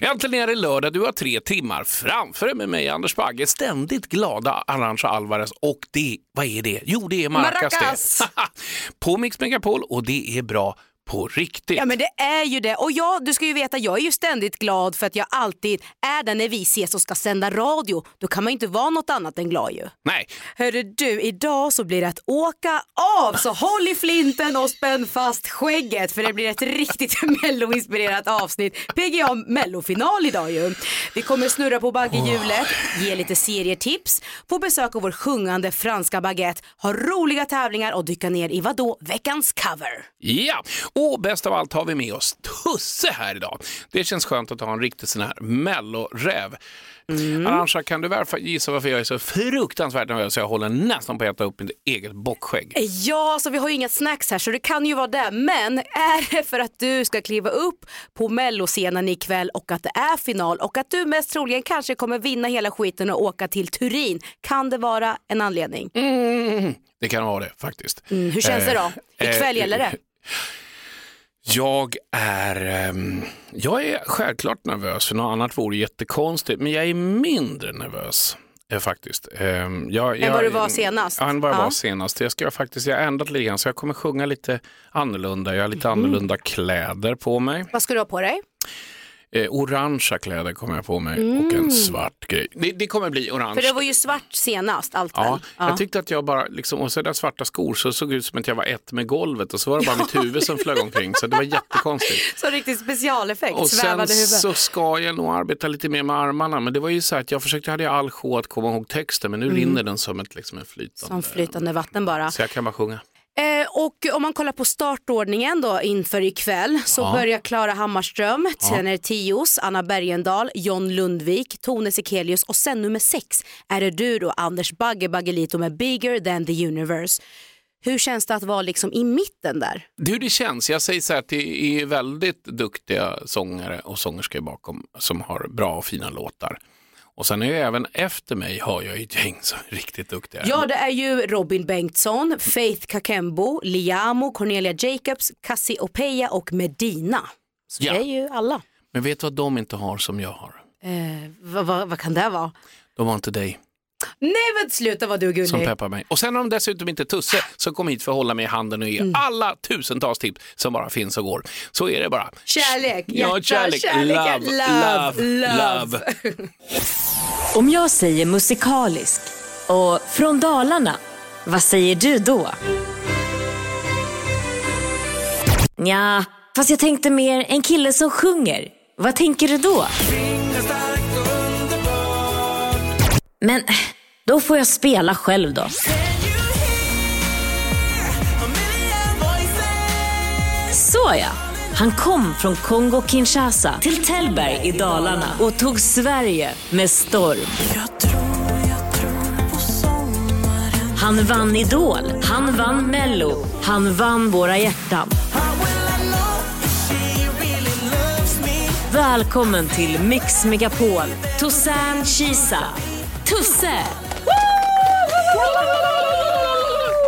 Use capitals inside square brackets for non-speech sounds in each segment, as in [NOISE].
Äntligen är det lördag, du har tre timmar framför dig med mig Anders Bagge, ständigt glada Arantxa Alvarez. Och det, vad är det? Jo, det är Maracas, Maracas. [LAUGHS] På Mix Megapol och det är bra på riktigt. Ja men det är ju det. Och jag, du ska ju veta, jag är ju ständigt glad för att jag alltid är där när vi ses och ska sända radio. Då kan man ju inte vara något annat än glad ju. Nej, Hörru du, idag så blir det att åka av. Så håll i flinten och spänn fast skägget för det blir ett riktigt [LAUGHS] melloinspirerat avsnitt. PGA mellofinal idag ju. Vi kommer snurra på baggehjulet, ge lite serietips, få besök av vår sjungande franska baguette, ha roliga tävlingar och dyka ner i vadå? Veckans cover. Ja, och bäst av allt har vi med oss Tusse här idag. Det känns skönt att ha en riktig sån här melloräv. Mm. Arantxa, kan du gissa varför jag är så fruktansvärt nervös så jag håller nästan på att äta upp mitt eget bockskägg? Ja, alltså vi har ju inga snacks här så det kan ju vara det. Men är det för att du ska kliva upp på melloscenen ikväll och att det är final och att du mest troligen kanske kommer vinna hela skiten och åka till Turin? Kan det vara en anledning? Mm, det kan vara det faktiskt. Mm, hur känns det då? Eh, Ikväll eh, gäller det. Jag är, ehm, jag är självklart nervös, för något annat vore jättekonstigt, men jag är mindre nervös. eh, Faktiskt. Ehm, Jag, Än vad du var senast? Ja, än vad jag Ja. var senast. Jag, ska faktiskt, jag har ändrat lite grann, så jag kommer sjunga lite annorlunda. Jag har lite Mm. annorlunda kläder på mig. Vad ska du ha på dig? Eh, orangea kläder kommer jag på mig och en svart grej. Det, det kommer bli orange. Mm. För det var ju svart senast, allt Ja, väl? jag tyckte att jag bara, liksom, och så där svarta skor så såg det ut som att jag var ett med golvet och så var det bara mitt huvud som flög omkring så det var jättekonstigt. [LAUGHS] Så riktigt specialeffekt, Och sen svävade huvud. så ska jag nog arbeta lite mer med armarna men det var ju så att jag försökte, jag hade all sjå att komma ihåg texten men nu rinner den som, ett, liksom en flytande. Mm. Som flytande vatten bara. Så jag kan bara sjunga. Eh, och om man kollar på startordningen då inför ikväll så Ja. börjar Klara Hammarström, är det Tios, Anna Bergendahl, John Lundvik, Tone Sekelius och sen nummer sex är det du då Anders Bagge Baggelito med Bigger than the universe. Hur känns det att vara liksom i mitten där? Du, det känns, jag säger så här att det är väldigt duktiga sångare och sångerskor bakom som har bra och fina låtar. Och sen är ju även efter mig har jag ett gäng som är riktigt duktiga. Ja det är ju Robin Bengtsson, Faith Kakembo, Liamo, Cornelia Jacobs, Cassie Opeya och Medina. Så Ja. det är ju alla. Men vet du vad de inte har som jag har? Eh, vad, vad, vad kan det vara? De har inte dig Nej men sluta vad du är som gullig. peppar mig. Och sen har de dessutom inte Tusse som kom hit för att hålla mig i handen och ge Mm. alla tusentals tips som bara finns och går. Så är det bara. Kärlek, Ja, hjärta, kärlek, kärlek, love, love, love, love. love. [LAUGHS] Om jag säger musikalisk och från Dalarna, vad säger du då? Ja, fast jag tänkte mer en kille som sjunger. Vad tänker du då? Men eh, då får jag spela själv då. Såja! Han kom från Kongo-Kinshasa till Tällberg i Dalarna och tog Sverige med storm. Han vann Idol, han vann Mello, han vann våra hjärtan. Välkommen till Mix Megapol, Tosan Kisa. Tusse!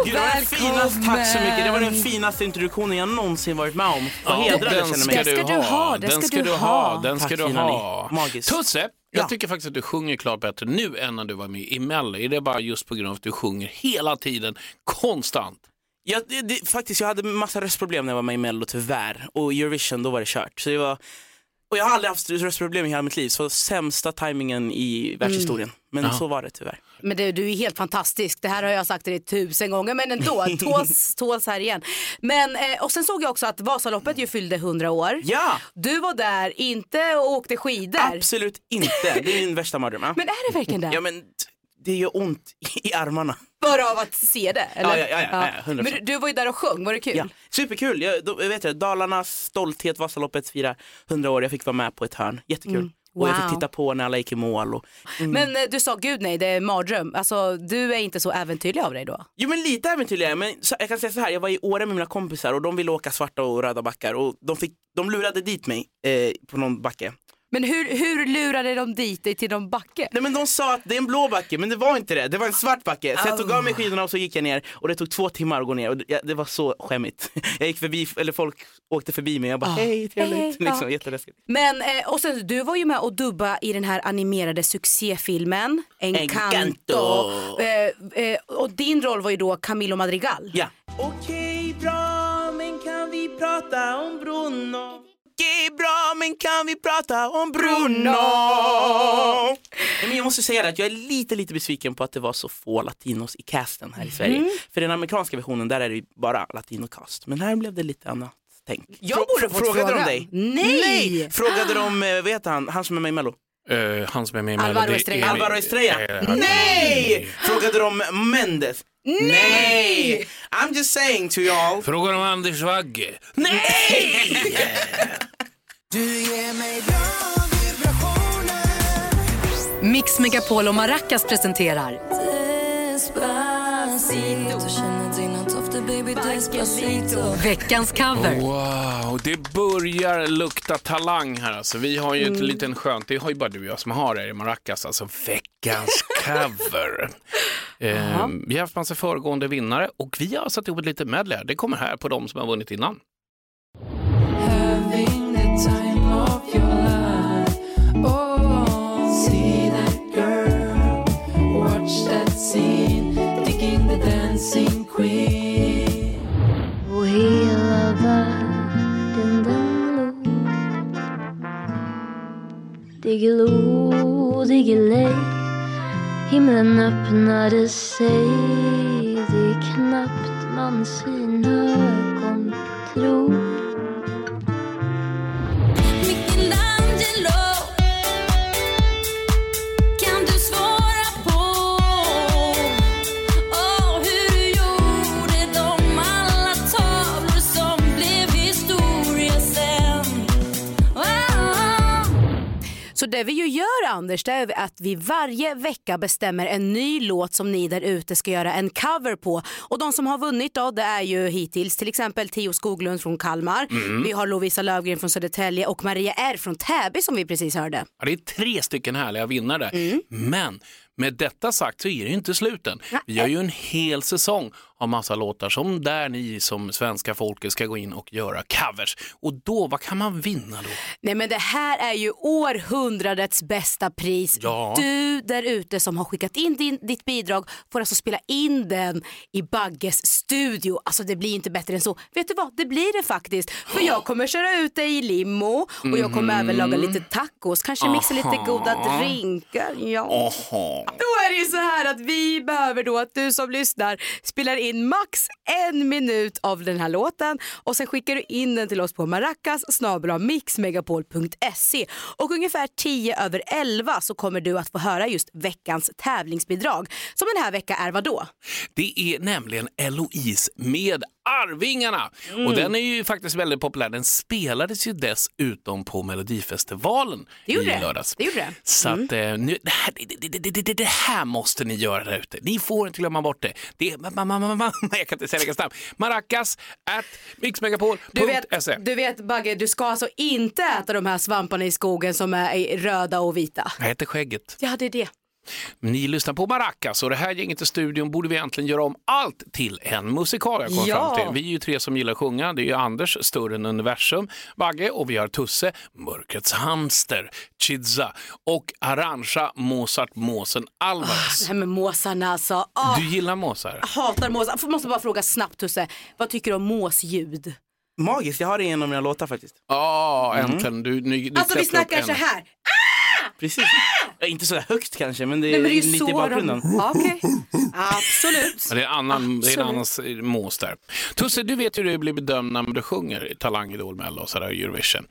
Gud, det var den finaste, tack så mycket. Det var den finaste introduktionen jag någonsin varit med om. Vad hedrad jag den känner ska mig. Det ska du ha. Den ska ska du ha. Den ska Tack, du ha. Magiskt. Tusse, jag Ja. tycker faktiskt att du sjunger klart bättre nu än när du var med i Mello. Är det bara just på grund av att du sjunger hela tiden, konstant? Ja, det, det, faktiskt, jag hade massa röstproblem när jag var med i Mello tyvärr. Och Eurovision, då var det kört. Så det var, och jag har aldrig haft röstproblem i hela mitt liv. Så sämsta tajmingen i världshistorien. Men Ja. så var det tyvärr. Men du, du är helt fantastisk. Det här har jag sagt till dig tusen gånger men ändå, [LAUGHS] tåls, tåls här igen. Men, eh, och sen såg jag också att Vasaloppet ju fyllde 100 år. Ja, Du var där, inte och åkte skidor. absolut inte. Det är min värsta mardröm. Men är det verkligen det? Ja, men det gör ont i armarna. Bara av att se det? Eller? Ja, ja, ja, ja, ja, 100%. Men du, du var ju där och sjöng, var det kul? Ja, superkul. Jag, då, jag vet det, Dalarnas stolthet, Vasaloppet firar 100 år. Jag fick vara med på ett hörn. Jättekul. Och jag Wow. fick titta på när alla gick i mål. Och, Men eh, du sa gud nej, det är mardröm. Alltså du är inte så äventyrlig av dig då? Jo men lite äventyrlig är men så, jag kan säga så här, jag var i Åre med mina kompisar och de ville åka svarta och röda backar och de, fick, de lurade dit mig eh, på någon backe. Men hur, hur lurade de dit dig till någon backe? Nej men de sa att det är en blå backe men det var inte det, det var en svart backe. Så jag tog av mig Oh. skidorna och så gick jag ner och det tog två timmar att gå ner och det, ja, det var så skämmigt. [LAUGHS] Jag gick förbi, eller folk åkte förbi mig och jag bara hej trevligt, Ah. Hej, ja. liksom, jätteläskigt. Men eh, och sen, du var ju med och dubba i den här animerade succéfilmen Encanto. Encanto. Eh, eh, och din roll var ju då Camilo Madrigal. Ja. Okej bra, men kan vi prata om Bruno? Okej bra, men kan vi prata om Bruno? Nej, men jag måste säga det att jag är lite, lite besviken på att det var så få latinos i casten här i Sverige. Mm. För den amerikanska versionen där är det ju bara latinocast. Men här blev det lite annat tänk. Jag Frå- borde fått Frågade frågan. de dig? Nej! Frågade de, eh, vad heter han, han som är med i Mello? Eh, han som är med i Alvaro Melody- Estrella. är- Alvaro Estrella? är- är- Nej! Frågade de Mendes? Nej! I'm just saying to y'all. Frågar om Anders Wagge. Nej! [LAUGHS] Mix Megapol och Maracas presenterar veckans cover. Wow, det börjar lukta talang här alltså. Vi har ju ett Mm. liten skönt, det har ju bara du och jag som har det i Maracas, alltså veckans [LAUGHS] cover. eh, vi har haft massa föregående vinnare och vi har satt ihop ett litet medley. Det kommer här på de som har vunnit innan. Och Diggiloo, lej Himlen öppnade sig. Det är knappt man sina ögon tror. Så det vi ju gör Anders, det är att vi varje vecka bestämmer en ny låt som ni där ute ska göra en cover på. Och de som har vunnit då, det är ju hittills till exempel Theo Skoglund från Kalmar, vi har Lovisa Lövgren från Södertälje och Maria R från Täby som vi precis hörde. Ja, det är tre stycken härliga vinnare. Mm. Men med detta sagt så är det ju inte sluten. Vi har ju en hel säsong av massa låtar som där ni som svenska folket ska gå in och göra covers. Och då, vad kan man vinna då? Nej men det här är ju århundradets bästa pris. Ja. Du där ute som har skickat in din, ditt bidrag får alltså spela in den i Bagges studio. Alltså det blir inte bättre än så. Vet du vad, det blir det faktiskt. För jag kommer köra ut dig i limo och jag kommer även laga lite tacos, kanske mixa lite Aha. goda drinkar. Ja. Oho. Då är det ju så här att vi behöver då att du som lyssnar spelar in max en minut av den här låten och sen skickar du in den till oss på maracas mixmegapol.se och ungefär 10 över 11 så kommer du att få höra just veckans tävlingsbidrag som den här veckan är vad då? Det är nämligen Eloise med Arvingarna. Mm. Och den är ju faktiskt väldigt populär. Den spelades ju dessutom på Melodifestivalen Det i det. lördags. Det gjorde det. Så att, eh, nu, det, här, det, det, här måste ni göra där ute. Ni får inte glömma bort det. det ma, ma, ma, jag kan inte säga det snabbt. Maracas at Du mixmegapol.se. vet, du vet Bagge, du ska alltså inte äta de här svamparna i skogen som är röda och vita. Jag heter Skägget. Ja, det är det. Ni lyssnar på Maracas och det här gänget i studion borde vi egentligen göra om allt till en musikal. Jag kom Ja. fram till. Vi är ju tre som gillar att sjunga. Det är ju Anders, Större än universum, Bagge och vi har Tusse, Mörkrets hamster, Chidza och Arantxa Mozart Måsen Alvarez. Det här med måsarna alltså. Åh, Du gillar måsar? hatar måsar. Jag måste bara fråga snabbt Tusse, vad tycker du om måsljud? Magiskt, jag har det i en av mina låtar faktiskt. Ja, äntligen. Du, ni, du Alltså vi snackar en. så här. Precis. Ja, inte så högt kanske men det är, Nej, men det är lite i bakgrunden. de... Ja, Okej, absolut. Ja, Det är annan, det är en annan Absolut. mås där. Tusse, du vet hur det blir bedömd när du sjunger i Talang, Idol, Mello och sådär, Eurovision.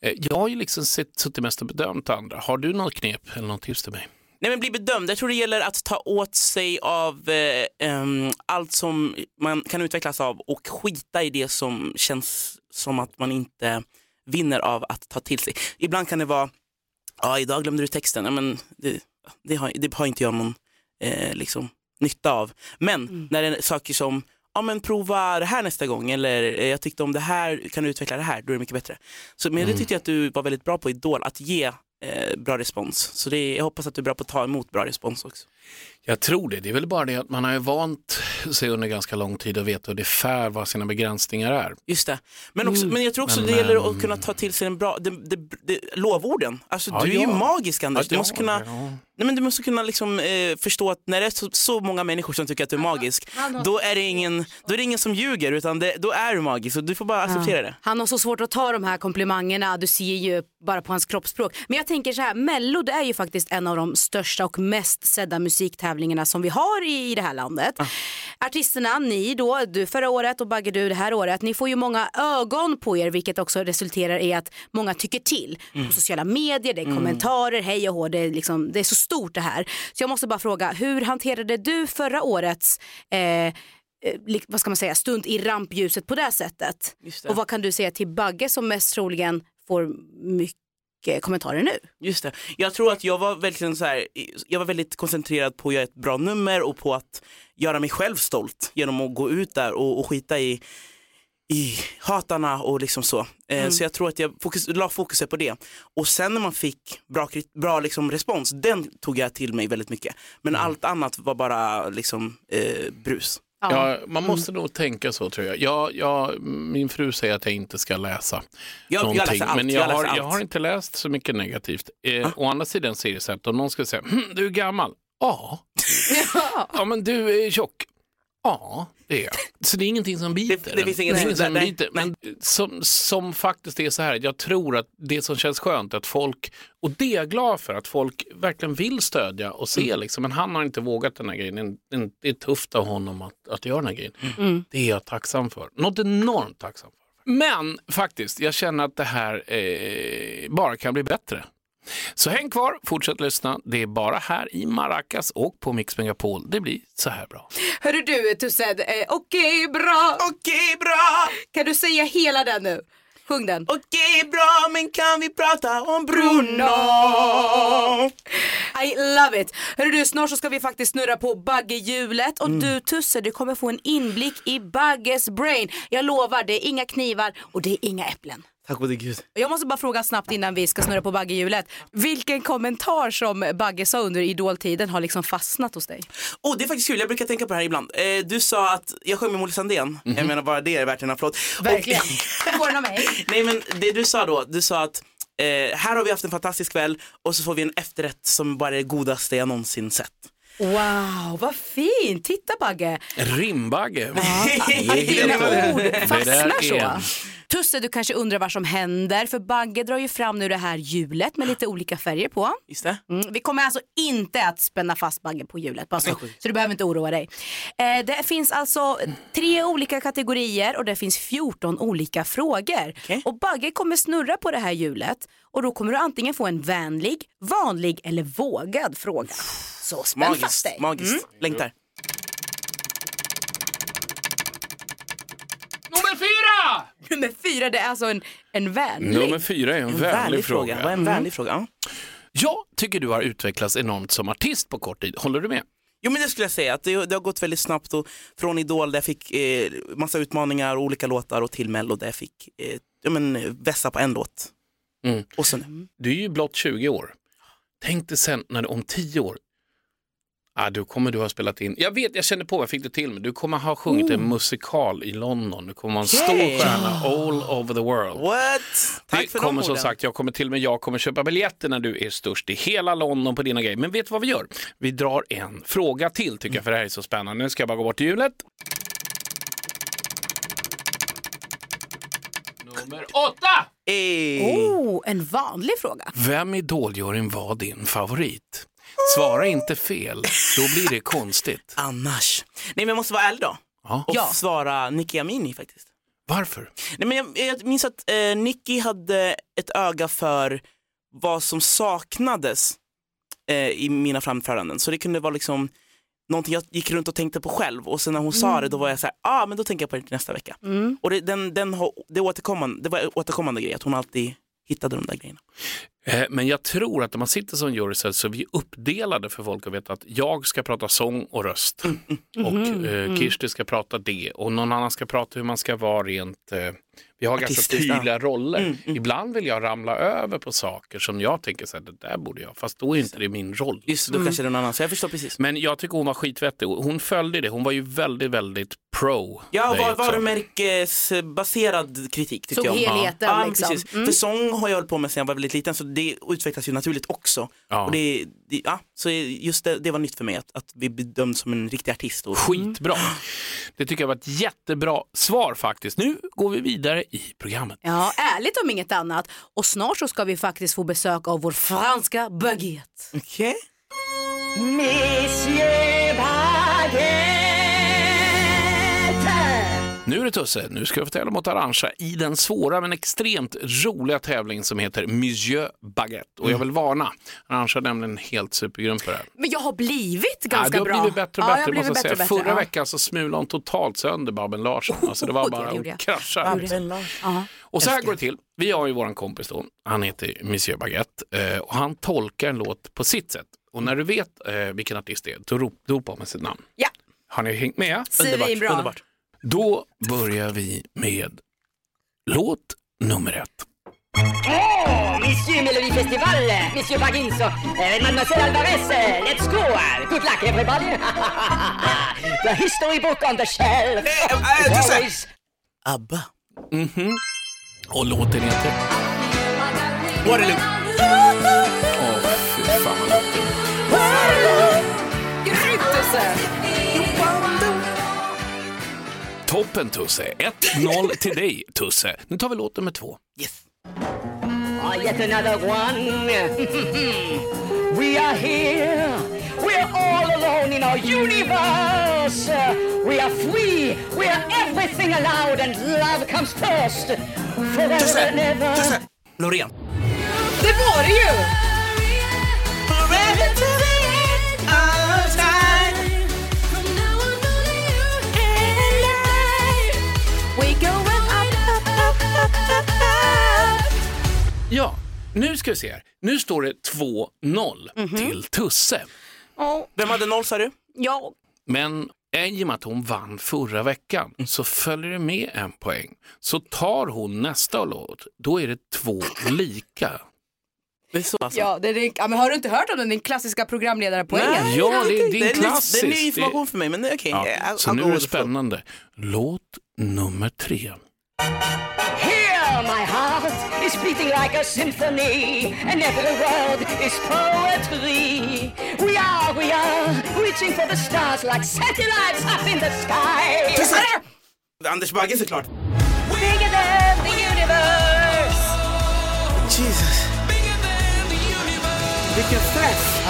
Eh, Jag har ju liksom sett, suttit mest och bedömt andra. Har du något knep eller något tips till mig? Nej men bli bedömd, jag tror det gäller att ta åt sig av eh, allt som man kan utvecklas av och skita i det som känns som att man inte vinner av att ta till sig. Ibland kan det vara, ja idag glömde du texten, ja, men det, det, har, det har inte jag någon eh, liksom, nytta av. Men när det är saker som, ja men prova det här nästa gång eller eh, jag tyckte om det här, kan du utveckla det här, då är det mycket bättre. Så, men det tyckte jag att du var väldigt bra på Idol, att ge eh, bra respons. Så det jag hoppas att du är bra på att ta emot bra respons också. Jag tror det. Det är väl bara det att man har ju vant sig under ganska lång tid och vet ungefär vad sina begränsningar är. Just det. Men, också, men jag tror också Mm. Men, det gäller att kunna ta till sig en bra, det, det, det, lovorden. Alltså Ja, du är ju ja. magisk Anders. Du Ja, måste kunna, ja. nej, men du måste kunna liksom, eh, förstå att när det är så, så många människor som tycker att du är magisk, då är det ingen, då är det ingen som ljuger utan det, då är du magisk och du får bara acceptera det. Han har så svårt att ta de här komplimangerna, du ser ju bara på hans kroppsspråk. Men jag tänker så här, Mello det är ju faktiskt en av de största och mest sedda musiktävlingarna som vi har i, i det här landet. Artisterna, ni då, du förra året och Bagge du det här året, ni får ju många ögon på er vilket också resulterar i att många tycker till. På sociala medier, det är kommentarer, hej och hå, det är, liksom, det är så stort det här. Så jag måste bara fråga, hur hanterade du förra årets eh, eh, vad ska man säga, stund i rampljuset på det sättet. Det. Och vad kan du säga till Bagge som mest troligen får mycket kommentarer nu? Just det. Jag tror att jag var väldigt, så här, jag var väldigt koncentrerad på att göra ett bra nummer och på att göra mig själv stolt genom att gå ut där och, och skita i, i hatarna och liksom så. Eh, Så jag tror att jag fokus, la fokuset på det. Och sen när man fick bra, bra liksom respons, den tog jag till mig väldigt mycket. Men allt annat var bara liksom eh, brus. Ja, man måste nog tänka så tror jag. jag, jag min fru säger att jag inte ska läsa Jag, jag någonting. läser allt. men jag jag, läser har, allt. jag har inte läst så mycket negativt. Eh, Å andra sidan så är det så att om någon skulle säga, hm, du är gammal. Ja. [LAUGHS] ja, men du är tjock. Ja, det är. [LAUGHS] Så det är ingenting som biter. Det- det finns ingenting- inget som nej, biter. Men som, som faktiskt är så här, jag tror att det som känns skönt är att folk, och det är jag glad för, att folk verkligen vill stödja och se Mm. liksom, men han har inte vågat den här grejen. Det är- Det tufft av honom att, att göra den här grejen. Mm. Det är jag tacksam för. Något enormt tacksam för. Men faktiskt, jag känner att det här eh, bara kan bli bättre. Så häng kvar, fortsätt lyssna. Det är bara här i Maracas och på Mix Megapol. Det blir så här bra. Hörru du Tusse, eh, okej bra. Okej, bra! Kan du säga hela den nu? Sjung den. Okej, bra, men kan vi prata om Bruno? I love it. Hörru du, snart så ska vi faktiskt snurra på baggehjulet och du Tusse, du kommer få en inblick i Bagges brain. Jag lovar, det är inga knivar och det är inga äpplen. Tack gode gud. Jag måste bara fråga snabbt innan vi ska snurra på baggehjulet. Vilken kommentar som Bagge sa under idoltiden har liksom fastnat hos dig? Oh, det är faktiskt kul, jag brukar tänka på det här ibland. Eh, du sa att jag sjöng med Molly Sandén. Jag menar bara det är värt en applåd. Verkligen. [LAUGHS] Och, mig? nej men det du sa då, du sa att eh, här har vi haft en fantastisk kväll och så får vi en efterrätt som bara är det godaste jag någonsin sett. Wow, vad fint. Titta Bagge. Rimbagge. [LAUGHS] Är dina ord Det fastnar så. Tusse, du kanske undrar vad som händer för Bagge drar ju fram nu det här hjulet med lite olika färger på. Det? Mm, vi kommer alltså inte att spänna fast Bagge på hjulet, bara så, så du behöver inte oroa dig. Eh, det finns alltså tre olika kategorier och det finns 14 olika frågor. Okej. Och Bagge kommer snurra på det här hjulet och då kommer du antingen få en vänlig, vanlig eller vågad fråga. Så spänn fast dig. magiskt. Längtar. Nummer fyra! [LAUGHS] Nummer fyra, det är alltså en, en vänlig. Nummer fyra är en, En vänlig fråga. Vad är en vänlig fråga? Ja. Jag tycker du har utvecklats enormt som artist på kort tid. Håller du med? Jo men det skulle jag säga, att det, det har gått väldigt snabbt och från Idol där jag fick eh, massa utmaningar och olika låtar och till Mello där jag fick eh, ja, men, vässa på en låt. Mm. Och så nu. Du är ju blott 20 år. Tänk dig sen när du om 10 år, ah, då kommer du ha spelat in, jag vet, jag känner på, jag fick det till mig, du kommer ha sjungit en musikal i London, du kommer vara en Okej. stor stjärna all over the world. What? Tack det för kommer som sagt, jag kommer till och med jag kommer köpa biljetter när du är störst i hela London på dina grejer. Men vet du vad vi gör? Vi drar en fråga till tycker jag, för det här är så spännande. Nu ska jag bara gå bort till hjulet. Nummer åtta! Ey. Oh, en vanlig fråga. Vem i Idoljuryn var din favorit? Svara inte fel, då blir det konstigt. [LAUGHS] Annars. Nej men jag måste vara ärlig då. Ja. Och Ja. svara Nicky Amini faktiskt. Varför? Nej, men jag, jag minns att eh, Nicky hade ett öga för vad som saknades eh, i mina framföranden. Så det kunde vara liksom någonting jag gick runt och tänkte på själv. Och sen när hon sa det då var jag så här, ah men då tänker jag på det till nästa vecka. Och det, den, den, det, återkommande, det var en återkommande grej att hon alltid hittade de där grejerna. Eh, Men jag tror att när man sitter som jury så är vi uppdelade för folk att veta att jag ska prata sång och röst. Och eh, Kirsti ska prata det. Och någon annan ska prata hur man ska vara rent eh, Vi har ganska ja. tydliga roller. Mm, mm. Ibland vill jag ramla över på saker som jag tänker så här, det där borde jag, fast då är inte det min roll. Just då kanske det är någon annan. Så jag förstår precis. Men jag tycker hon var skitvettig hon följde det. Hon var ju väldigt, väldigt pro. Ja, var, varumärkesbaserad kritik tycker Såg jag. helheten ja, liksom. Precis. Mm. För sång har jag hållit på med sedan jag var väldigt liten så det utvecklas ju naturligt också. Ja. Och det, det, ja, så just det, det var nytt för mig att, att vi bedöms som en riktig artist. Och, Skitbra. Det tycker jag var ett jättebra svar faktiskt. Nu går vi vidare i programmet. Ja, ärligt om inget annat. Och snart så ska vi faktiskt få besök av vår franska baguette. Okej. Nu är det Tusse, nu ska jag få tävla mot Arantxa i den svåra men extremt roliga tävling som heter Monsieur Baguette. Och jag vill varna, Arantxa är nämligen helt supergrym på det här. Men jag har blivit Ja, ganska du har bra. blivit bättre och Ja, bättre jag har måste blivit jag säga. bättre och bättre, Förra ja. veckan så smulade hon totalt sönder Babben Larsson. Alltså det var bara gjorde jag. att krascha. Ja. Och så här går det till. Vi har ju våran kompis då, han heter Monsieur Baguette eh, och han tolkar en låt på sitt sätt. Och när du vet eh, vilken artist det är, då rop, ropar man sitt namn. Ja. Har ni hängt med? Svinbra. Underbart. Då börjar vi med låt nummer ett. Oh, Monsieur Melody Festival, Monsieur Baginso, uh, Mademoiselle Alvarez, uh, let's go! Uh, good luck, everybody! [LAUGHS] the history book on the shelf. Eh, eh. Always ABBA. Mhm. Och låten heter? Waterloo. Åh, fy fan vad låten. Grymt Tusse! Toppen Tusse. 1-0 till dig Tusse. Nu tar vi låt nummer två. Yes. Oh, yet another one. [LAUGHS] we are here. We are all alone in our universe. We are free. We are everything allowed, and love comes first. Forever Tusse, and ever. Tusse. Loreen. Det var det ju! Ja, nu ska vi se här. Nu står det 2-0 till Tusse. Vem hade noll sa du? Ja, Men i och med att hon vann förra veckan så följer det med en poäng. Så tar hon nästa låt, då är det två [LAUGHS] lika. Det är så alltså. ja, det är, ja, men har du inte hört om den, den klassiska programledarpoängen? Ja, det, det är det, är ny, klassiskt. det är ny information för mig, men det okej. Ja, I'll- så nu är det spännande. Låt nummer tre. Here, my heart is beating like a symphony, and every word is poetry. We are, we are reaching for the stars like satellites up in the sky. Anders Bagge såklart. Bigger than the universe. Jesus. Vilken stress.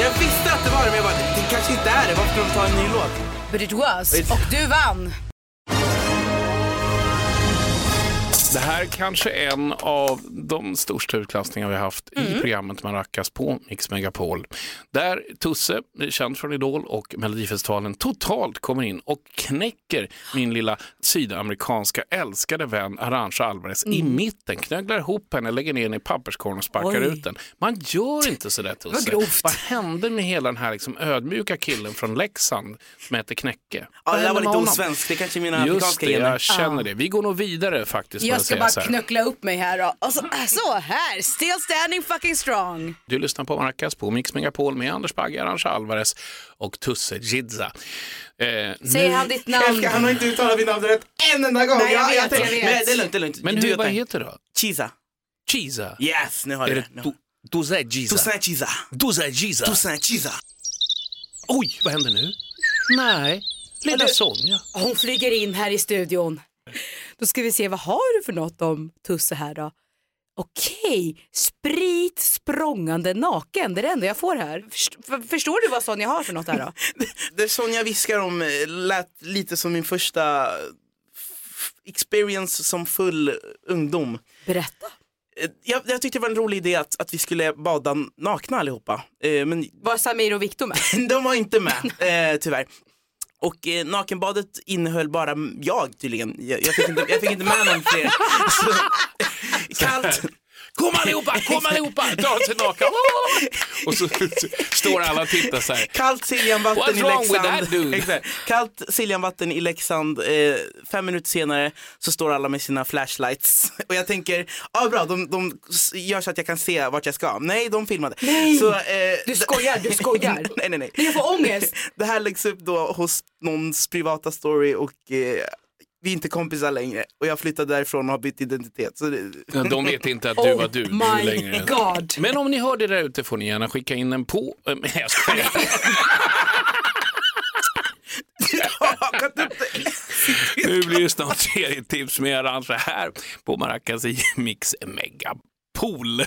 Jag visste att det var det, men jag bara, det kanske inte är det. Varför ska de ta en ny låt? But it was, och du vann. Det här är kanske en av de största utklassningar vi har haft Mm. i programmet Maracas på Mix Megapol. Där Tusse, känd från Idol och Melodifestivalen, totalt kommer in och knäcker min lilla sydamerikanska älskade vän Arantxa Alvarez i Mm. mitten, knögglar ihop henne, lägger ner henne i papperskorgen och sparkar Oj. ut den. Man gör inte sådär Tusse. grovt. Vad hände med hela den här liksom ödmjuka killen från Leksand som heter Knäcke? Ja, Vad det där var lite osvenskt. Det kanske mina Just afrikanska det, gener. jag känner det. Vi går nog vidare faktiskt. Jag ska bara knuckla upp mig här då. Och så, äh, så här, still standing fucking strong. Du lyssnar på Maracas på Mix Megapol med Anders Bagge, Arantxa Alvarez och Tusse Jidza. Eh, Säg nu- han ditt Jag älskar, han namn. har inte uttalat mitt namn rätt en enda gång. Nej, jag Ja, vet, jag vet. Men det är lugnt, det är lugnt. Men Du, hur, vad heter det då? Chisa. Chiza? Yes, nu har jag det du- Tusse Chisa. Tusse Jidza? Toussaint Chisa. Oj, vad händer nu? Nej, lilla du- Sonja. Hon flyger in här i studion. Då ska vi se, vad har du för något om Tusse här då? Okej, sprit språngande naken. Det är det enda jag får här. Först- för- Förstår du vad Sonja har för något här då? [LAUGHS] Det Sonja viskar om eh, lät lite som min första experience som full ungdom. Berätta. Eh, Jag, jag tyckte det var en rolig idé att, att vi skulle bada nakna allihopa. Eh, men Var Samir och Viktor med? [LAUGHS] de var inte med, [LAUGHS] eh, tyvärr. Och eh, nakenbadet innehöll bara jag tydligen. Jag, jag, fick inte, jag fick inte med någon fler. [LAUGHS] Så, [LAUGHS] kallt. Kom allihopa, kom allihopa! [LAUGHS] Drar sig naken. Och så står alla och tittar så här. Kallt Siljanvatten What's i wrong with Leksand. that dude? Exakt. Kallt Siljanvatten i Leksand. Eh, fem minuter senare så står alla med sina flashlights. Och jag tänker, ja ah, bra, de, de gör så att jag kan se vart jag ska. Nej, de filmade. Nej. Så, eh, Du skojar, du skojar. [LAUGHS] nej, nej, nej. Jag får ångest. Det här läggs upp då hos någons privata story och eh, vi är inte kompisar längre. Och jag flyttade därifrån och har bytt identitet. Så det, Ja, De vet inte att du var du, Oh my längre. God. Men om ni hör det där ute får ni gärna skicka in den på... äh, [LAUGHS] Nej, jag skojar. [LAUGHS] Nu blir det snart serietips med Arantxa här på Maracas i Mix Megapol.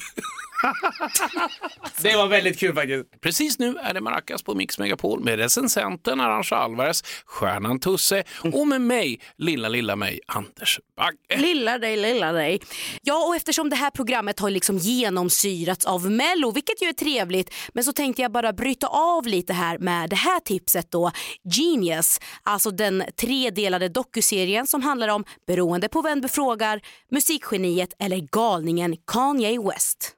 [LAUGHS] det var väldigt kul faktiskt. Precis nu är det Maracas på Mix Megapol med recensenten Arantxa Alvarez, stjärnan Tusse och med mig, lilla, lilla mig, Anders Bagge. Lilla dig, lilla dig. Ja, och eftersom det här programmet har liksom genomsyrats av Mello, vilket ju är trevligt, men så tänkte jag bara bryta av lite här med det här tipset då. Genius, alltså den tredelade dokuserien som handlar om, beroende på vem du frågar, musikgeniet eller galningen Kanye West.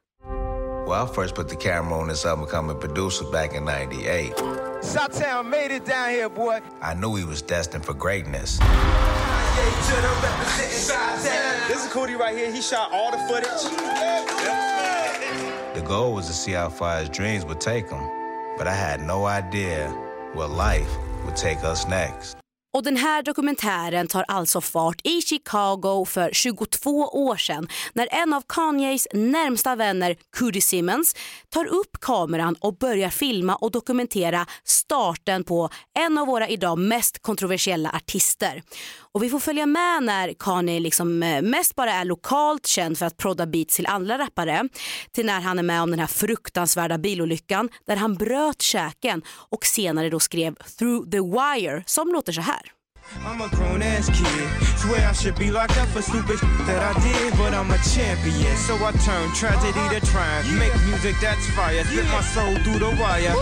Well, I first put the camera on this up and a producer back in 98. Shot made it down here, boy. I knew he was destined for greatness. This is Cootie right here. He shot all the footage. The goal was to see how far his dreams would take him, but I had no idea where life would take us next. Och den här dokumentären tar alltså fart i Chicago för 22 år sedan när en av Kanyes närmsta vänner, Cudi Simmons, tar upp kameran och börjar filma och dokumentera starten på en av våra idag mest kontroversiella artister. Och vi får följa med när Kanye liksom eh, mest bara är lokalt känd för att prodda beats till andra rappare till när han är med om den här fruktansvärda bilolyckan där han bröt käken och senare då skrev Through the Wire som låter så här. I'm a grown ass kid. Swear I should be locked up for stupid shit that I did, but I'm a champion. So I turn tragedy to triumph. Make music that's fire. Slip my soul through the wire.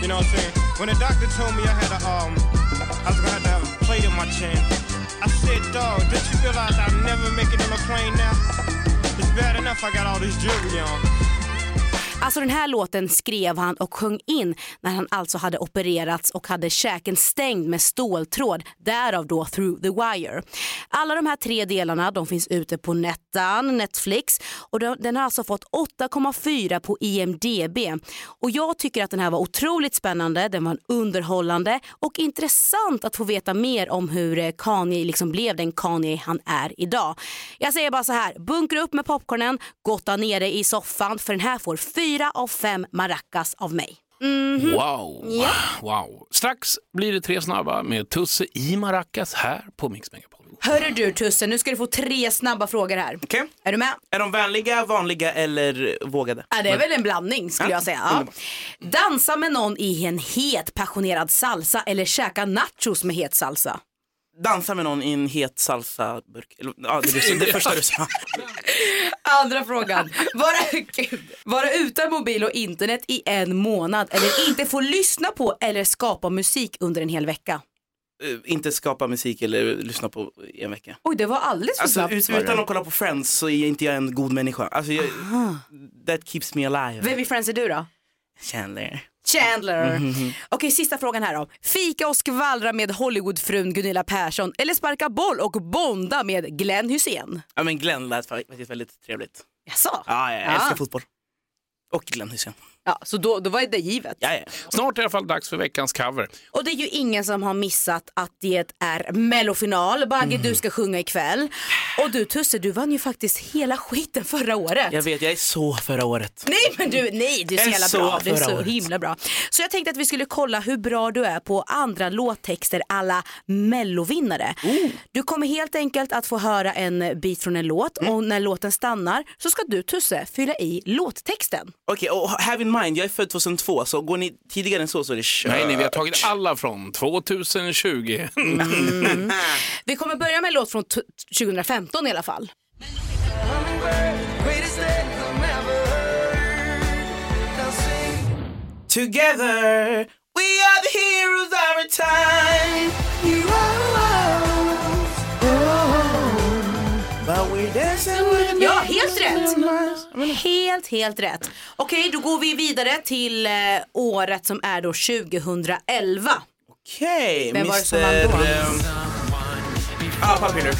You know what I'm saying? When the doctor told me I had a um, I was plate in my chin. I said, dog, did you realize I'll never make it on a plane now? It's bad enough I got all this jewelry on. Alltså den här låten skrev han och sjöng in när han alltså hade opererats och hade käken stängd med ståltråd, därav då Through the Wire. Alla de här tre delarna de finns ute på Nettan, Netflix och den har alltså fått 8,4 på IMDB. Och jag tycker att den här var otroligt spännande, den var underhållande och intressant att få veta mer om hur eh, Kanye liksom blev den Kanye han är idag. Jag säger bara så här, bunkra upp med popcornen, gotta ner dig i soffan för den här får fyra av fem maracas av mig. Wow. Ja. wow. Strax blir det tre snabba med Tusse i Maracas här på Mix Megapol. Hörru du Tusse, nu ska du få tre snabba frågor här. Okej. Är du med? Är de vänliga, vanliga eller vågade? Ja, det är väl en blandning skulle Ja, jag säga. Ja. Dansa med någon i en het passionerad salsa eller käka nachos med het salsa. Dansa med någon i en het salsa-burk. Ja, det, är det första du sa. [LAUGHS] Andra frågan. Vara, vara utan mobil och internet i en månad eller inte få lyssna på eller skapa musik under en hel vecka. Eh, Inte skapa musik eller lyssna på i en vecka. Oj, det var alldeles för Alltså, snabbt. ut, utan att kolla på Friends så är inte jag en god människa. Alltså, jag, that keeps me alive. Vem i Friends är du då? Chandler. Chandler. Mhm. Okej, sista frågan här då. Fika och skvallra med Hollywoodfrun Gunilla Persson eller sparka boll och bonda med Glenn Hussein? Ja men Glenn lät faktiskt väldigt trevligt. Jaså? Ja, jag Ja. älskar fotboll. Och Glenn Hysén. Ja, så då, då var det givet. Ja, ja. Snart är det i alla fall dags för veckans cover. Och det är ju ingen som har missat att det är mellofinal. Bagge, Mm. du ska sjunga ikväll. Och du Tusse, du vann ju faktiskt hela skiten förra året. Jag vet, jag är så förra året. Nej men du, nej du är så Jag jävla så bra. Du är så året. himla bra. Så jag tänkte att vi skulle kolla hur bra du är på andra låttexter alla mellovinnare. Du kommer helt enkelt att få höra en bit från en låt Mm. och när låten stannar så ska du Tusse fylla i låttexten. Okej, och have in mind, jag är född 2002 så går ni tidigare än så så är det kört. Nej, nej, vi har tagit alla från 2020. [LAUGHS] Vi kommer börja med en låt från t- 2015 i alla fall. Together we are the heroes of our time. But we're Ja, helt rätt. Helt, helt rätt. Okej, då går vi vidare till eh, året som är då 2011. Okej, Vem var det som Mr. vann då? ehm, Ja, Popular.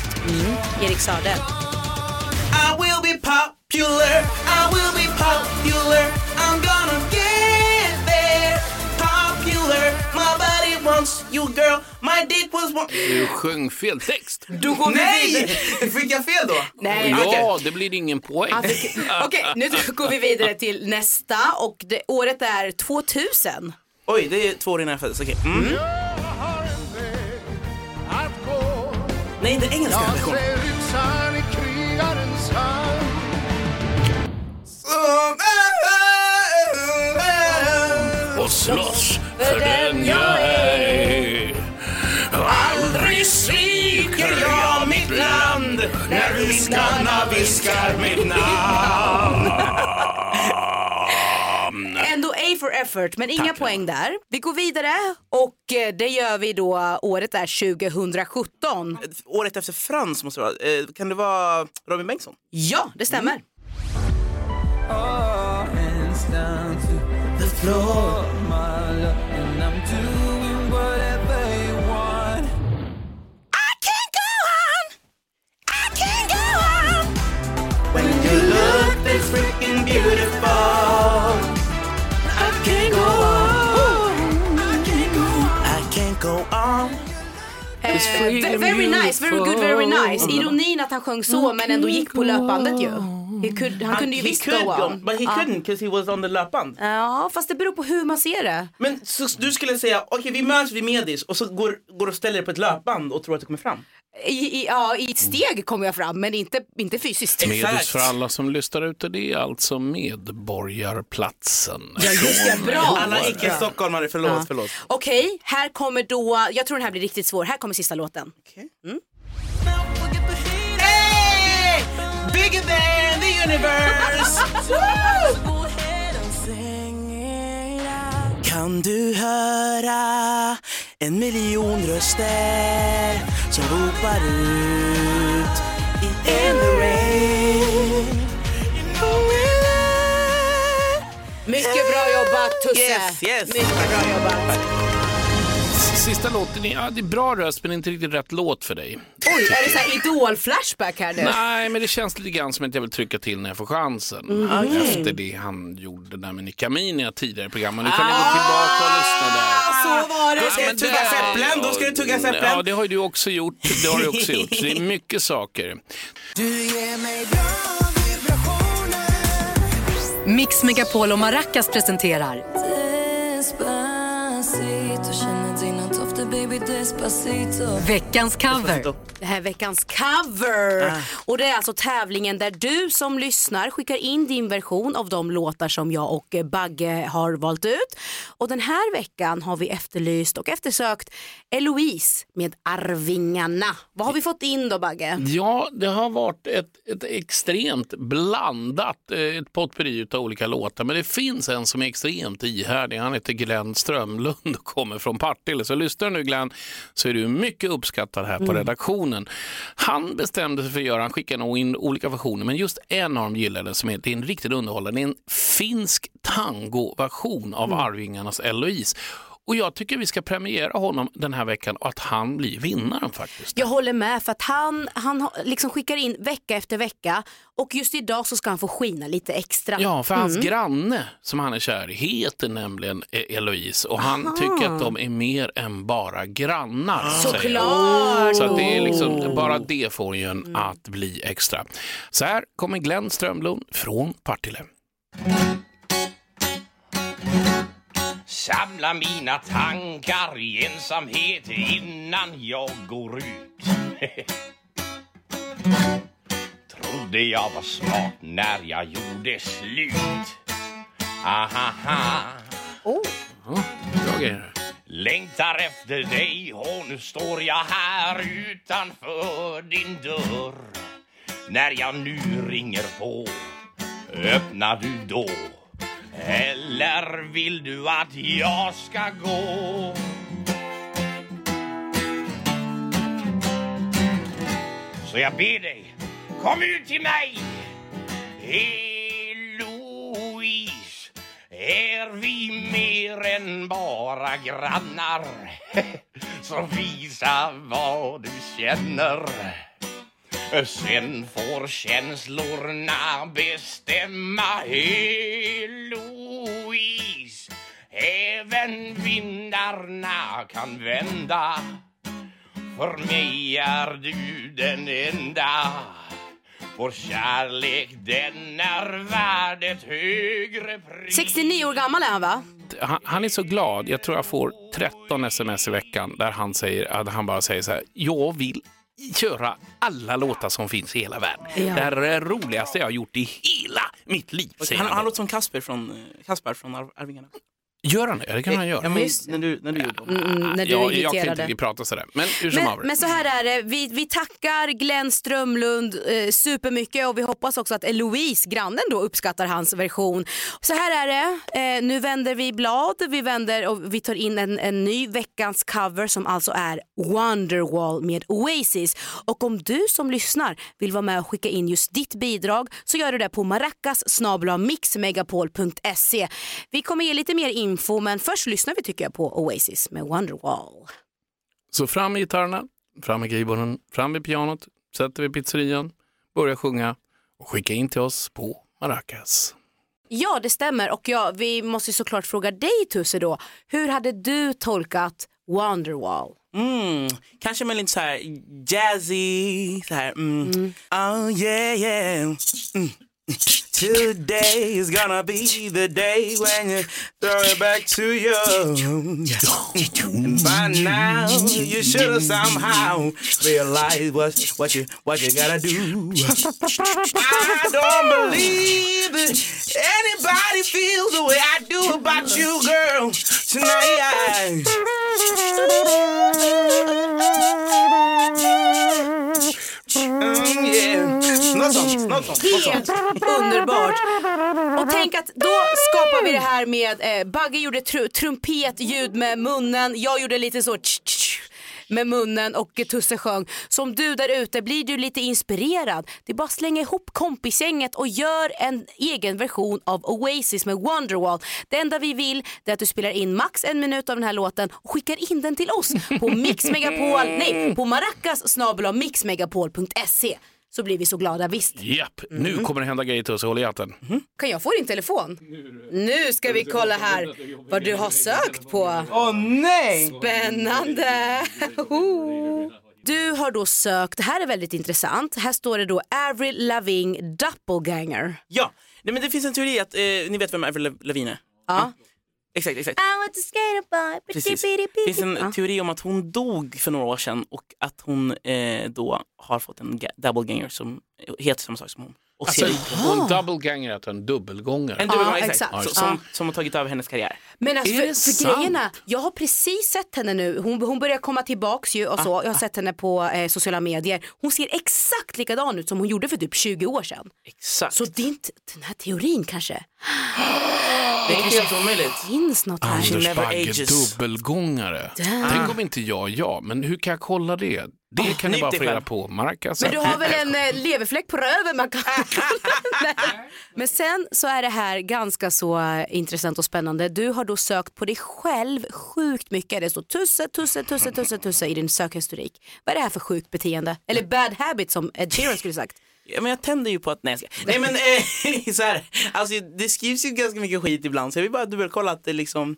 Erik Saade. I will be popular, I will be popular, I'm gonna wants you girl, my dick was one... Du sjöng fel text. Då går vi Nej! vidare. Fick jag fel då? Nej. Ja, det blir ingen poäng. Fick- Okej, nu går vi vidare till nästa och det, året är 2000. Oj, det är två år innan jag föddes, okej. Mm. Nej, det är engelska versionen. Och slåss för den jag är. När viskarna viskar mitt namn. Ändå A for effort, men inga poäng där. Vi går vidare och eh, det gör vi då, året är 2017. Året efter Frans måste det vara. Eh, Kan det vara Robin Bengtsson? Ja, det stämmer. When han sjöng så men ändå gick på löpbandet ju. He could, han kunde ju visst could go on. But he Ja. couldn't because he was on the löpband. Ja, fast det beror på hur man ser det. Men så du skulle säga, okej vi möts vid Medis och så går, går och ställer dig på ett löpband och tror att du kommer fram? I, i, ja, i ett steg kommer jag fram men inte, inte fysiskt. Medis för alla som lyssnar ute, det är alltså Medborgarplatsen. Ja, just det. Bra. Alla icke-stockholmare, förlåt, Ja. förlåt. Okej, här kommer då, jag tror den här blir riktigt svår. Här kommer sista låten. Hey! Bigger than the universe! Kan du höra en miljon röster som ropar ut in the rain? Mycket bra jobbat Tusse. Yes, yes. Mycket bra jobbat. Sista låten, är- ja, det är bra röst men inte riktigt rätt låt för dig. Oj, är det så här idol-flashback här nu? Nej, men det känns lite grann som att jag vill trycka till när jag får chansen. Mhm. Efter det han gjorde där med Nika Minia tidigare i programmet. Nu kan ni gå tillbaka och lyssna där. Så var det. Då ska Ja, du tugga säpplen, då ska du tugga säpplen. Ja, det har ju du också gjort. Det har du också gjort. Så det är [LAUGHS] mycket saker. Mix Megapol och Maracas presenterar Despacito, veckans cover. Det här är veckans cover. Ah. Och det är alltså tävlingen där du som lyssnar skickar in din version av de låtar som jag och eh, Bagge har valt ut. Och den här veckan har vi efterlyst och eftersökt Eloise med Arvingarna. Vad har vi fått in då Bagge? Ja, det har varit ett, ett extremt blandat, eh, ett potpurri av olika låtar. Men det finns en som är extremt ihärdig. Han heter Glenn Strömlund och kommer från Partille. Så lyssnar du nu Glenn så är du mycket uppskattad här på redaktionen. Han bestämde sig för att göra, han skickade nog in olika versioner, men just en av dem gillade som är, det är en riktigt underhållande, det är en finsk tangoversion av Arvingarnas Eloise. Och jag tycker vi ska premiera honom den här veckan och att han blir vinnaren faktiskt. Jag håller med för att han, han liksom skickar in vecka efter vecka och just idag så ska han få skina lite extra. Ja, för hans Mm. granne som han är kär i heter nämligen E- Eloise och han Aha. tycker att de är mer än bara grannar. han. Såklart! Så att det är liksom, bara det får ju en att bli extra. Så här kommer Glenn Strömlund från Partille. Samla mina tankar i ensamhet innan jag går ut. [LAUGHS] Trodde jag var smart när jag gjorde slut. Ahaha. Oh. Bra grejer. Längtar efter dig och nu står jag här utanför din dörr. När jag nu ringer på, öppnar du då? Eller vill du att jag ska gå? Så jag ber dig, Kom ut till mig. Eloise Är vi mer än bara grannar? [LAUGHS] Så visa vad du känner. Sen får känslorna bestämma Eloise Även vindarna kan vända För mig är du den enda Vår kärlek den är värd ett högre pris 69 år gammal är han va? Han, han är så glad. Jag tror jag får 13 sms i veckan där han, säger, att han bara säger så här. Jag vill köra alla låtar som finns i hela världen. Ja. Det här är det roligaste jag har gjort i hela mitt liv. säger Han, han. låter som Kasper från, eh, Kasper från Ar- Arvingarna. Gör han det? Ja, det kan han göra. Ja, men, när du, när du gjorde dem. Mm, när du ja, jag kan inte prata sådär. Men Men, men så här är det, vi, vi tackar Glenn Strömlund eh, supermycket och vi hoppas också att Eloise, grannen då, uppskattar hans version. Så här är det, eh, nu vänder vi blad, vi vänder och vi tar in en, en ny veckans cover som alltså är Wonderwall med Oasis. Och om du som lyssnar vill vara med och skicka in just ditt bidrag så gör du det på maracas mixmegapol.se. Vi kommer ge lite mer info men först lyssnar vi tycker jag på Oasis med Wonderwall. Så fram med gitarrerna, fram med keyboarden, fram med pianot, sätter vi pizzerian, börjar sjunga och skicka in till oss på Maracas. Ja, det stämmer. Och ja, vi måste såklart fråga dig Tusse då. Hur hade du tolkat Wonderwall? Mm, kanske med lite så här jazzy, så här. Mm. Oh yeah yeah. Mm. Today is gonna be the day when you throw it back to you. And by now you should have somehow realized what what you what you gotta do. I don't believe that anybody feels the way I do about you, girl. Tonight. Mm, yeah. Något sånt, något sånt. något Helt underbart. Och tänk att då skapar vi det här med, eh, Bagge gjorde tr trumpetljud med munnen, jag gjorde lite så tsch, tsch, med munnen och Tusse sjöng. Så om du där ute blir du lite inspirerad, det är bara att slänga ihop kompisgänget och gör en egen version av Oasis med Wonderwall. Det enda vi vill är att du spelar in max en minut av den här låten och skickar in den till oss på mixmegapol, nej, på maracas mixmegapol.se så blir vi så glada visst. Japp, nu kommer det hända grejer till oss. Håll i hatten. Kan jag få din telefon? Nu ska vi kolla här vad du har sökt på. Åh nej! Spännande! Du har då sökt, det här är väldigt intressant, här står det då Avril Lavigne Doppelganger. Ja, nej, men det finns en teori att, eh, ni vet vem Avril Lavigne är? Ja. Exakt, exakt. I want to skate a boy, Precis. Det finns en Ja. teori om att hon dog för några år sedan och att hon eh, då har fått en ga- double ganger som heter samma sak som hon. Och Alltså, ser- och en double ganger är alltså en dubbelgångare. en dubbelgång, Ja, exakt. exakt. Som, Ja. som har tagit över hennes karriär. Men alltså, för, för är, jag har precis sett henne nu, hon, hon börjar komma tillbaks ju och så, jag har sett henne på eh, sociala medier. Hon ser exakt likadan ut som hon gjorde för typ 20 år sedan. Exakt. Så det är inte den här teorin kanske. Det är helt omöjligt. finns något här. She Anders never Bagge, ages. dubbelgångare. Damn. Tänk om inte jag ja, men hur kan jag kolla det? Det Oh, kan ni bara dig få reda själv. på. Marcus. Men du har väl en eh, leverfläck på röven man kan [LAUGHS] Nej. Men sen så är det här ganska så eh, intressant och spännande. Du har då sökt på dig själv sjukt mycket. Det står tusse, tusse, tusse, tusse, tusse i din sökhistorik. Vad är det här för sjukt beteende? Eller bad habit som Ed Sheeran skulle sagt. Ja, men jag tänder ju på att, nej jag ska. Nej men eh, [LAUGHS] så här, alltså det skrivs ju ganska mycket skit ibland så jag vill bara dubbelkolla att det liksom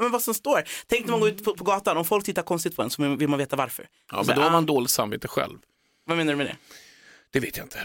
men vad som står. Tänk när man går ut på, på gatan, om folk tittar konstigt på en så vill man veta varför. Ja, Så men då här, har man ah, dåligt samvete själv. Vad menar du med det? Det vet jag inte.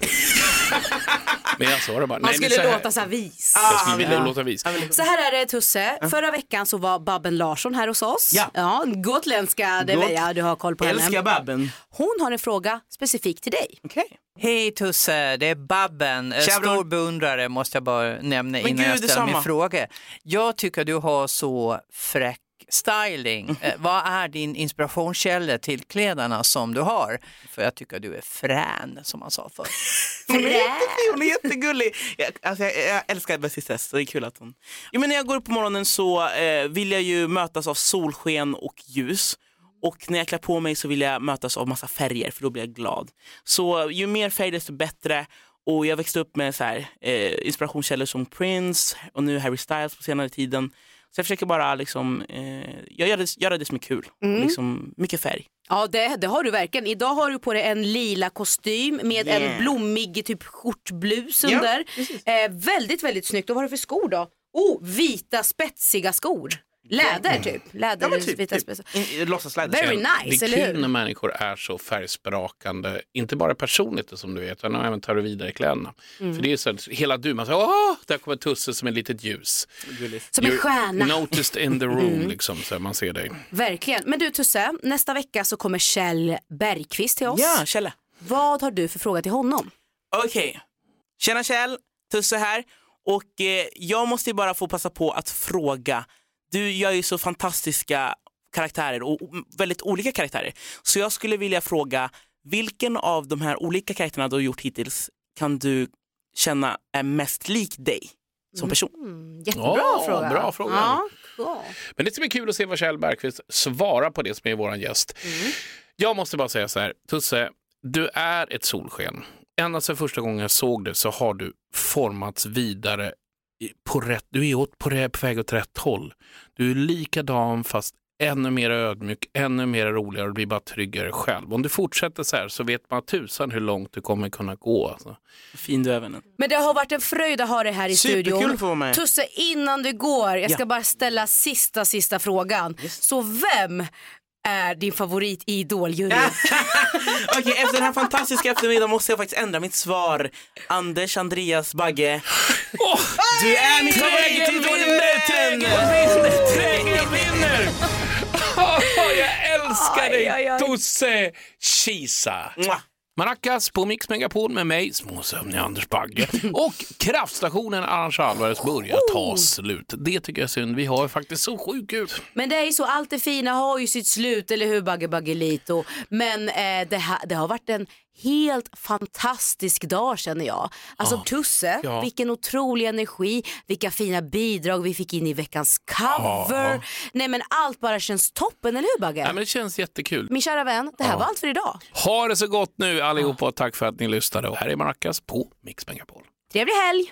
men jag sa det bara. Man Nej, men skulle så här- låta så här vis. Jag skulle Ah, vilja ja. låta vis. Så här är det Tusse, förra veckan så var Babben Larsson här hos oss. Ja. gotländska, det Gott. jag, du har koll på henne. Älskar Babben. Hon har en fråga specifikt till dig. Okej. Hej Tusse, det är Babben. En Tja, bror. Stor beundrare måste jag bara nämna innan gud, jag ställer min fråga. Jag tycker du har så fräck styling. Eh, vad är din inspirationskälla till kläderna som du har? För jag tycker du är frän som man sa förr. [LAUGHS] Hon är jättefin, hon är jättegullig. Jag, alltså, jag, jag älskar i så det är kul att hon... Jo, men när jag går upp på morgonen så eh, vill jag ju mötas av solsken och ljus. Och när jag klär på mig så vill jag mötas av massa färger för då blir jag glad. Så ju mer färg desto bättre. Och jag växte upp med så här, eh, inspirationskällor som Prince och nu Harry Styles på senare tiden. Så jag försöker bara liksom, eh, jag gör det, göra det som är kul. Mm. Liksom, mycket färg. Ja det, det har du verkligen. Idag har du på dig en lila kostym med Yeah. en blommig typ skjortblus Ja, under. eh, väldigt väldigt snyggt. Och vad har du för skor då? Oh, vita spetsiga skor. Läder typ. Läder, Ja, men typ, vita typ. Låtsasläder. Very det nice, är eller kul när människor är så färgsprakande, inte bara personligt som du vet, utan även tar det vidare i kläderna. Mm. För det är så att hela du, man säger åh, där kommer Tusse som ett litet ljus. Som en stjärna. Noticed in the room, Mm. liksom, så man ser dig. Verkligen. Men du Tusse, nästa vecka så kommer Kjell Bergqvist till oss. Ja, Kjelle. Vad har du för fråga till honom? Okej. Tjena Kjell, Tusse här. Och eh, jag måste ju bara få passa på att fråga. Du gör ju så fantastiska karaktärer och väldigt olika karaktärer. Så jag skulle vilja fråga, vilken av de här olika karaktärerna du har gjort hittills kan du känna är mest lik dig som person? Jättebra Ja, fråga. bra fråga. Ja, cool. Men det ska bli kul att se vad Kjell Bergqvist svarar på det som är vår gäst. Mm. Jag måste bara säga så här, Tusse, du är ett solsken. Ända sedan första gången jag såg det så har du formats vidare på rätt, du är åt, på, på väg åt rätt håll. Du är likadan fast ännu mer ödmjuk, ännu mer roligare och blir bara tryggare själv. Om du fortsätter så här så vet man tusan hur långt du kommer kunna gå. Alltså. Fin du är. Men det har varit en fröjd att ha dig här i Superkul studion. att få vara med. Tusse, innan du går, jag ska Ja. bara ställa sista, sista frågan. Så vem är din favorit i Idol-juryn? [LAUGHS] Okej, efter den här fantastiska eftermiddagen måste jag faktiskt ändra mitt svar. Anders, Andreas, Bagge. du är min favorit Trägen vinner! Trägen vinner! [LAUGHS] jag älskar dig. Tusse Kisa. Maracas på Mix Megapol med mig, småsömnig Anders Bagge. [LAUGHS] Och kraftstationen Arantxa Alvarez börjar ta slut. Det tycker jag är synd. Vi har ju faktiskt så sjukt kul. Men det är ju så, allt det fina har ju sitt slut, eller hur Bagge Baggelito? Men eh, det, ha, det har varit en helt fantastisk dag känner jag. Alltså Ja. Tusse, Ja. vilken otrolig energi, vilka fina bidrag vi fick in i veckans cover. Ja. Nej men allt bara känns toppen, eller hur Bagge? Ja, men det känns jättekul. Min kära vän, det här var allt för idag. Ha det så gott nu allihopa och tack för att ni lyssnade. Och här är Maracas på Mix Megapol. Trevlig helg!